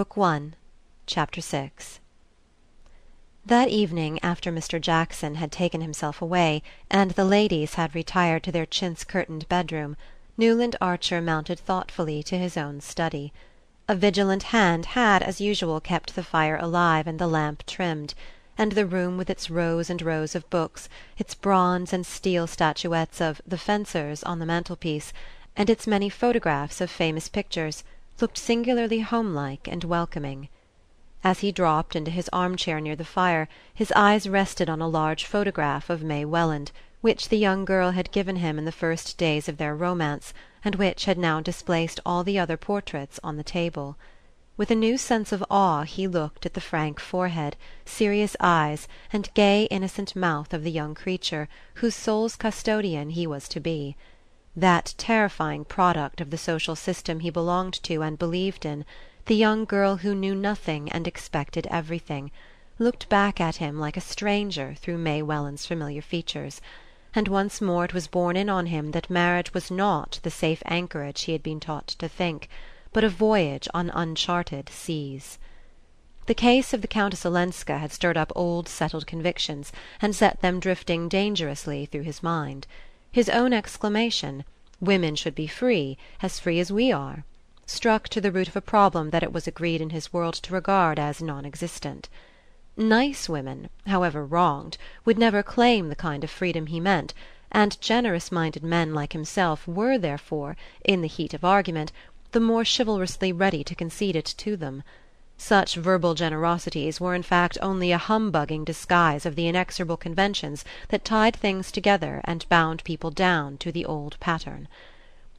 Book One, Chapter Six That evening, after Mr. Jackson had taken himself away, and the ladies had retired to their chintz curtained bedroom, Newland Archer mounted thoughtfully to his own study. A vigilant hand had, as usual, kept the fire alive and the lamp trimmed; and the room with its rows and rows of books, its bronze and steel statuettes of "The Fencers" on the mantelpiece, and its many photographs of famous pictures, looked singularly homelike and welcoming. As he dropped into his armchair near the fire his eyes rested on a large photograph of May Welland, which the young girl had given him in the first days of their romance and which had now displaced all the other portraits on the table. With a new sense of awe he looked at the frank forehead, serious eyes and gay innocent mouth of the young creature whose soul's custodian he was to be. That terrifying product of the social system he belonged to and believed in, the young girl who knew nothing and expected everything, looked back at him like a stranger through May Welland's familiar features and once more it was borne in on him that marriage was not the safe anchorage he had been taught to think, but a voyage on uncharted seas. The case of the Countess Olenska had stirred up old settled convictions and set them drifting dangerously through his mind. His own exclamation, "Women should be free, as free as we are," struck to the root of a problem that it was agreed in his world to regard as non existent. Nice women, however wronged, would never claim the kind of freedom he meant, and generous minded men like himself were therefore, in the heat of argument, the more chivalrously ready to concede it to them. Such verbal generosities were in fact only a humbugging disguise of the inexorable conventions that tied things together and bound people down to the old pattern.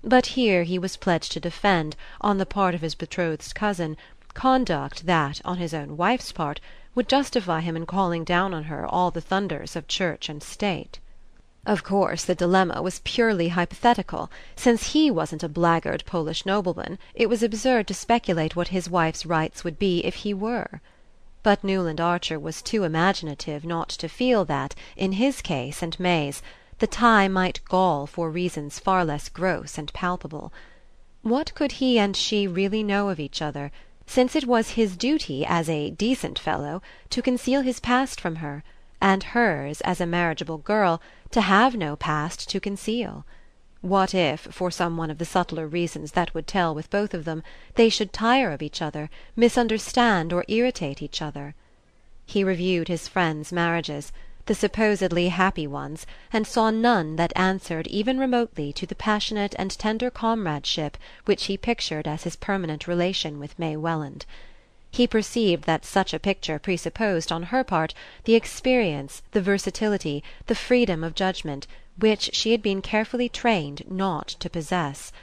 But here he was pledged to defend, on the part of his betrothed's cousin, conduct that, on his own wife's part, would justify him in calling down on her all the thunders of church and state. Of course the dilemma was purely hypothetical; since he wasn't a blackguard Polish nobleman it was absurd to speculate what his wife's rights would be if he were. But Newland Archer was too imaginative not to feel that, in his case and May's, the tie might gall for reasons far less gross and palpable. What could he and she really know of each other? since it was his duty, as a decent fellow, to conceal his past from her, and hers, as a marriageable girl, to have no past to conceal? What if, for some one of the subtler reasons that would tell with both of them, they should tire of each other, misunderstand or irritate each other? He reviewed his friends' marriages the supposedly happy ones, and saw none that answered even remotely to the passionate and tender comradeship which he pictured as his permanent relation with May Welland. He perceived that such a picture presupposed on her part the experience, the versatility, the freedom of judgment, which she had been carefully trained not to possess;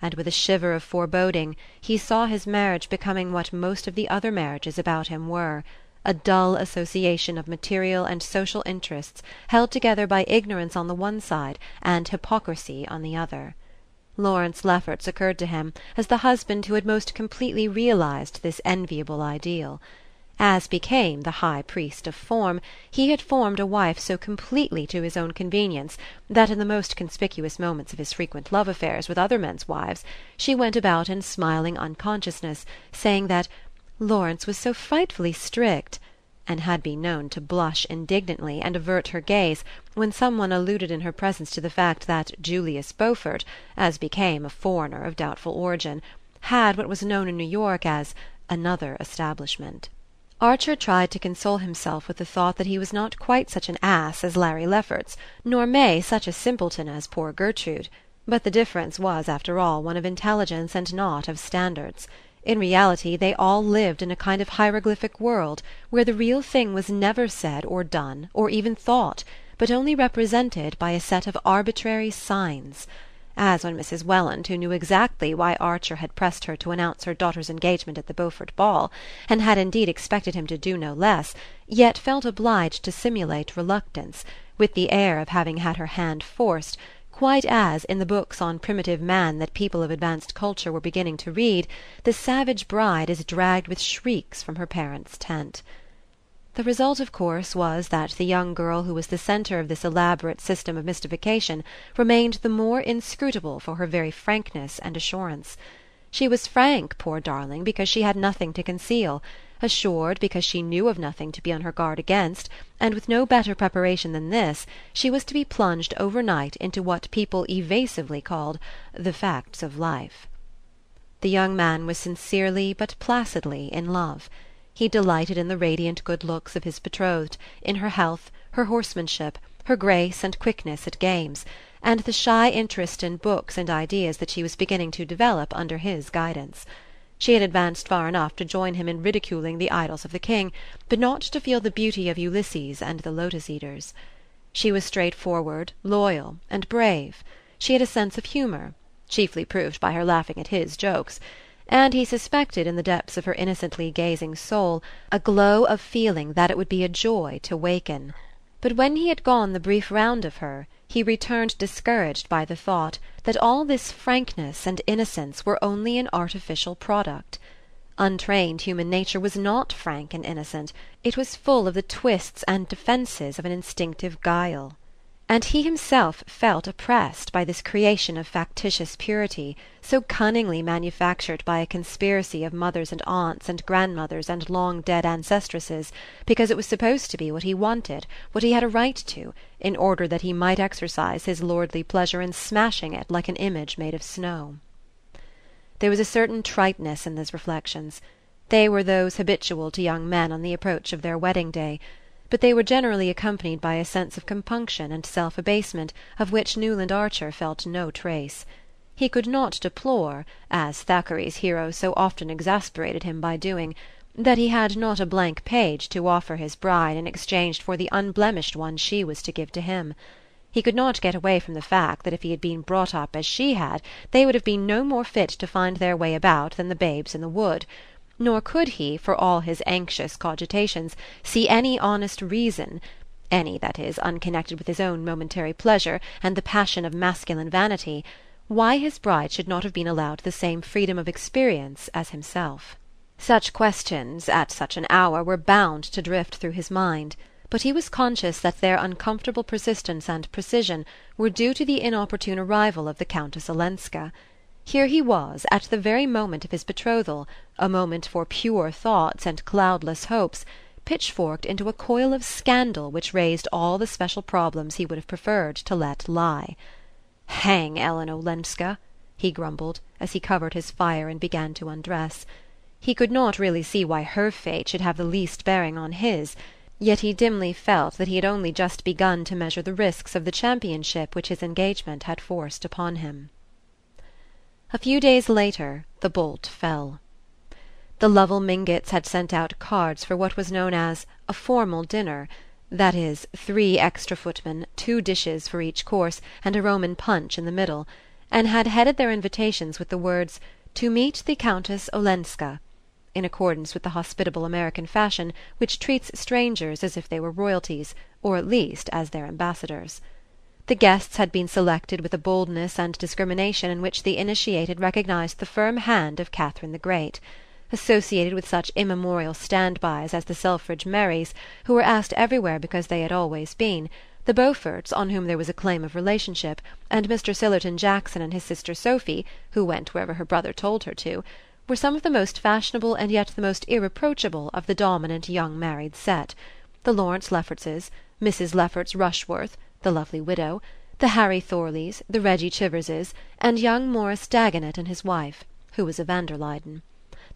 and with a shiver of foreboding he saw his marriage becoming what most of the other marriages about him were a dull association of material and social interests held together by ignorance on the one side and hypocrisy on the other. Lawrence Lefferts occurred to him as the husband who had most completely realized this enviable ideal. As became the high priest of form, he had formed a wife so completely to his own convenience that in the most conspicuous moments of his frequent love affairs with other men's wives she went about in smiling unconsciousness, saying that Lawrence was so frightfully strict, and had been known to blush indignantly and avert her gaze when some one alluded in her presence to the fact that Julius Beaufort, as became a foreigner of doubtful origin, had what was known in New York as "another establishment." Archer tried to console himself with the thought that he was not quite such an ass as Larry Lefferts, nor May such a simpleton as poor Gertrude; but the difference was after all one of intelligence and not of standards. In reality they all lived in a kind of hieroglyphic world where the real thing was never said or done or even thought, but only represented by a set of arbitrary signs; as when Mrs. Welland, who knew exactly why Archer had pressed her to announce her daughter's engagement at the Beaufort ball, and had indeed expected him to do no less, yet felt obliged to simulate reluctance, with the air of having had her hand forced quite as, in the books on primitive man that people of advanced culture were beginning to read, the savage bride is dragged with shrieks from her parents' tent. The result of course was that the young girl who was the centre of this elaborate system of mystification remained the more inscrutable for her very frankness and assurance. She was frank, poor darling, because she had nothing to conceal; assured because she knew of nothing to be on her guard against, and with no better preparation than this she was to be plunged overnight into what people evasively called "the facts of life." The young man was sincerely but placidly in love. He delighted in the radiant good looks of his betrothed, in her health, her horsemanship, her grace and quickness at games, and the shy interest in books and ideas that she was beginning to develop under his guidance. She had advanced far enough to join him in ridiculing the Idylls of the King, but not to feel the beauty of Ulysses and the Lotus Eaters. She was straightforward, loyal and brave; she had a sense of humour chiefly proved by her laughing at his jokes; and he suspected in the depths of her innocently gazing soul a glow of feeling that it would be a joy to waken. But when he had gone the brief round of her he returned discouraged by the thought that all this frankness and innocence were only an artificial product. Untrained human nature was not frank and innocent; it was full of the twists and defences of an instinctive guile and he himself felt oppressed by this creation of factitious purity, so cunningly manufactured by a conspiracy of mothers and aunts and grandmothers and long dead ancestresses, because it was supposed to be what he wanted, what he had a right to, in order that he might exercise his lordly pleasure in smashing it like an image made of snow. There was a certain triteness in these reflections. They were those habitual to young men on the approach of their wedding day but they were generally accompanied by a sense of compunction and self abasement of which Newland Archer felt no trace. He could not deplore, as Thackeray's hero so often exasperated him by doing, that he had not a blank page to offer his bride in exchange for the unblemished one she was to give to him. He could not get away from the fact that if he had been brought up as she had they would have been no more fit to find their way about than the babes in the wood nor could he, for all his anxious cogitations, see any honest reason any, that is, unconnected with his own momentary pleasure and the passion of masculine vanity why his bride should not have been allowed the same freedom of experience as himself. Such questions, at such an hour, were bound to drift through his mind, but he was conscious that their uncomfortable persistence and precision were due to the inopportune arrival of the Countess Olenska. Here he was, at the very moment of his betrothal, a moment for pure thoughts and cloudless hopes, pitchforked into a coil of scandal which raised all the special problems he would have preferred to let lie. "Hang Ellen Olenska!" he grumbled, as he covered his fire and began to undress. He could not really see why her fate should have the least bearing on his, yet he dimly felt that he had only just begun to measure the risks of the championship which his engagement had forced upon him. A few days later the bolt fell. The Lovell Mingotts had sent out cards for what was known as a formal dinner that is, three extra footmen, two dishes for each course, and a Roman punch in the middle, and had headed their invitations with the words "To meet the Countess Olenska," in accordance with the hospitable American fashion which treats strangers as if they were royalties, or at least as their ambassadors. The guests had been selected with a boldness and discrimination in which the initiated recognized the firm hand of Catherine the Great. Associated with such immemorial stand-bys as the Selfridge Merrys, who were asked everywhere because they had always been, the Beauforts, on whom there was a claim of relationship, and Mr. Sillerton Jackson and his sister Sophy, who went wherever her brother told her to, were some of the most fashionable and yet the most irreproachable of the dominant young married set the Lawrence Leffertses, Mrs. Lefferts Rushworth the lovely widow, the Harry Thorleys, the Reggie Chiverses, and young Morris Dagonet and his wife, who was a van der Luyden.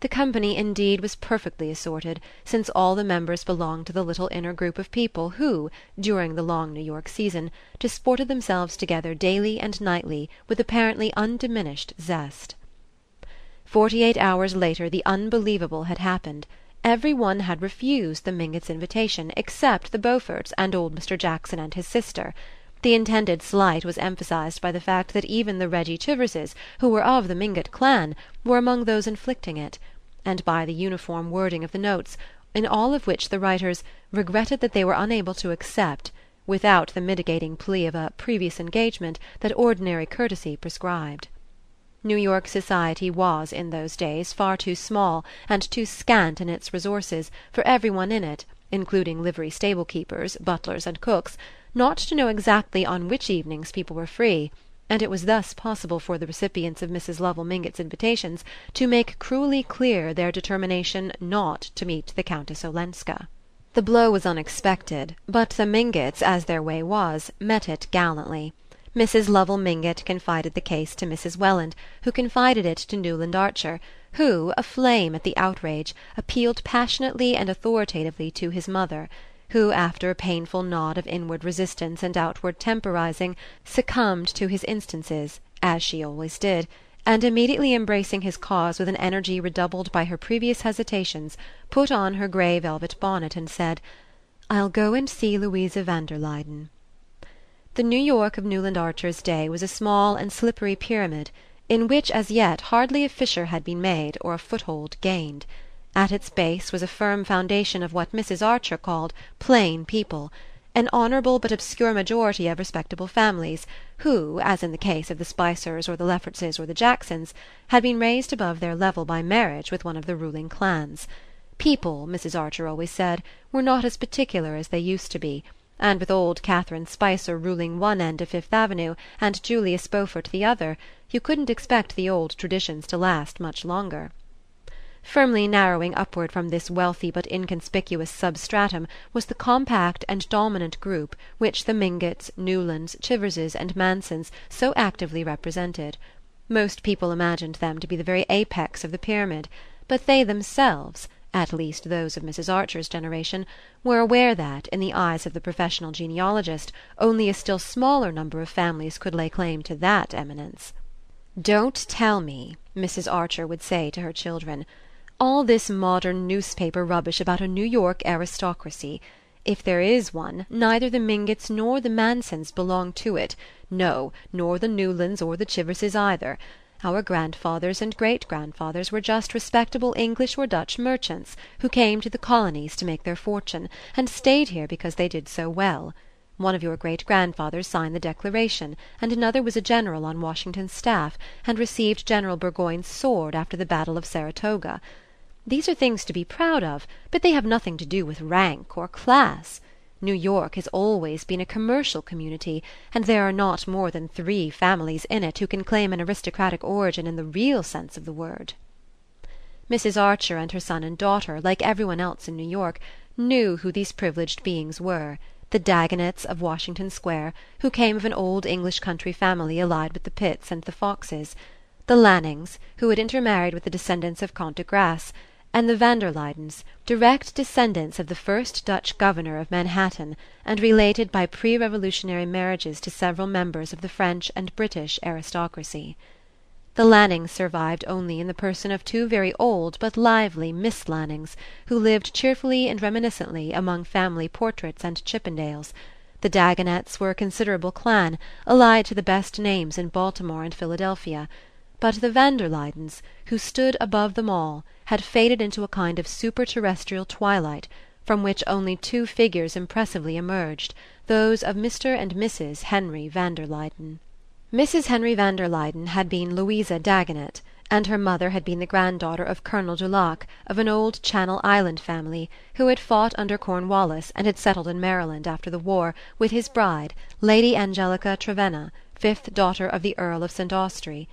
The company indeed was perfectly assorted, since all the members belonged to the little inner group of people who, during the long New York season, disported themselves together daily and nightly with apparently undiminished zest. Forty eight hours later the unbelievable had happened. Every one had refused the Mingotts' invitation except the Beauforts and old Mr. Jackson and his sister; the intended slight was emphasized by the fact that even the Reggie Chiverses, who were of the Mingott clan, were among those inflicting it, and by the uniform wording of the notes, in all of which the writers "regretted that they were unable to accept," without the mitigating plea of a "previous engagement" that ordinary courtesy prescribed. New York society was in those days far too small and too scant in its resources for every one in it, including livery stable keepers, butlers and cooks, not to know exactly on which evenings people were free, and it was thus possible for the recipients of Mrs. Lovell Mingott's invitations to make cruelly clear their determination not to meet the Countess Olenska. The blow was unexpected, but the Mingotts, as their way was, met it gallantly. Mrs. Lovell Mingott confided the case to Mrs. Welland, who confided it to Newland Archer, who, aflame at the outrage, appealed passionately and authoritatively to his mother who, after a painful nod of inward resistance and outward temporizing, succumbed to his instances, as she always did, and immediately embracing his cause with an energy redoubled by her previous hesitations, put on her grey velvet bonnet and said: "I'll go and see Louisa van der Luyden." The New York of Newland Archer's day was a small and slippery pyramid, in which as yet hardly a fissure had been made or a foothold gained. At its base was a firm foundation of what Mrs. Archer called plain people, an honourable but obscure majority of respectable families, who, as in the case of the Spicers or the Leffertses or the Jacksons, had been raised above their level by marriage with one of the ruling clans. People, Mrs. Archer always said, were not as particular as they used to be, and with old Catherine Spicer ruling one end of Fifth Avenue and Julius Beaufort the other, you couldn't expect the old traditions to last much longer. Firmly narrowing upward from this wealthy but inconspicuous substratum was the compact and dominant group which the Mingotts, Newlands, Chiverses and Mansons so actively represented. Most people imagined them to be the very apex of the pyramid, but they themselves at least those of Mrs. Archer's generation were aware that, in the eyes of the professional genealogist, only a still smaller number of families could lay claim to that eminence. "Don't tell me," Mrs. Archer would say to her children all this modern newspaper rubbish about a New York aristocracy. If there is one, neither the Mingotts nor the Mansons belong to it no, nor the Newlands or the Chiverses either. Our grandfathers and great grandfathers were just respectable English or Dutch merchants, who came to the colonies to make their fortune, and stayed here because they did so well. One of your great grandfathers signed the Declaration, and another was a general on Washington's staff, and received General Burgoyne's sword after the battle of Saratoga. These are things to be proud of, but they have nothing to do with rank or class. New York has always been a commercial community, and there are not more than three families in it who can claim an aristocratic origin in the real sense of the word. Mrs. Archer and her son and daughter, like every one else in New York, knew who these privileged beings were the Dagonets of Washington Square, who came of an old English country family allied with the Pitts and the Foxes; the Lannings, who had intermarried with the descendants of Count de Grasse and the van der Luydens, direct descendants of the first Dutch governor of Manhattan, and related by pre Revolutionary marriages to several members of the French and British aristocracy. The Lannings survived only in the person of two very old but lively Miss Lannings, who lived cheerfully and reminiscently among family portraits and Chippendales. The Dagonets were a considerable clan, allied to the best names in Baltimore and Philadelphia but the van der Luydens, who stood above them all, had faded into a kind of super-terrestrial twilight, from which only two figures impressively emerged, those of Mr. and Mrs. Henry van der Luyden. Mrs. Henry van der Luyden had been Louisa Dagonet, and her mother had been the granddaughter of Colonel Dulac, of an old Channel Island family, who had fought under Cornwallis and had settled in Maryland after the war, with his bride, Lady Angelica Trevenna, fifth daughter of the Earl of St. Austrey.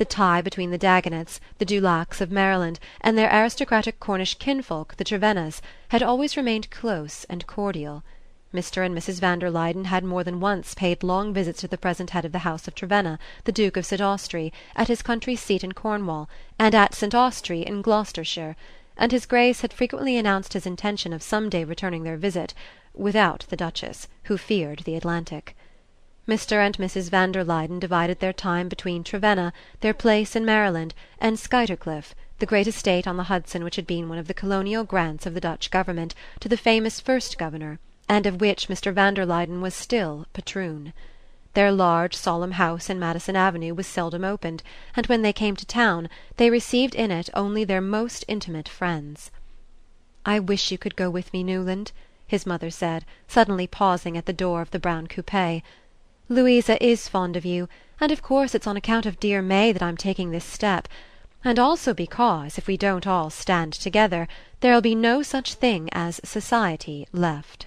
The tie between the Dagonets, the Dulacs of Maryland, and their aristocratic Cornish kinfolk, the Trevennas, had always remained close and cordial. Mr. and Mrs. van der Luyden had more than once paid long visits to the present head of the house of Trevenna, the Duke of St. Austrey, at his country seat in Cornwall, and at St. Austrey in Gloucestershire, and his Grace had frequently announced his intention of some day returning their visit, without the Duchess, who feared the Atlantic. Mr. and Mrs. van der Luyden divided their time between Trevenna, their place in Maryland, and Skuytercliff, the great estate on the Hudson which had been one of the colonial grants of the Dutch government to the famous first governor, and of which Mr. van der Luyden was still patroon. Their large solemn house in Madison Avenue was seldom opened, and when they came to town they received in it only their most intimate friends. "I wish you could go with me, Newland," his mother said, suddenly pausing at the door of the brown coupe. Louisa is fond of you, and of course it's on account of dear May that I'm taking this step; and also because, if we don't all stand together, there'll be no such thing as society left."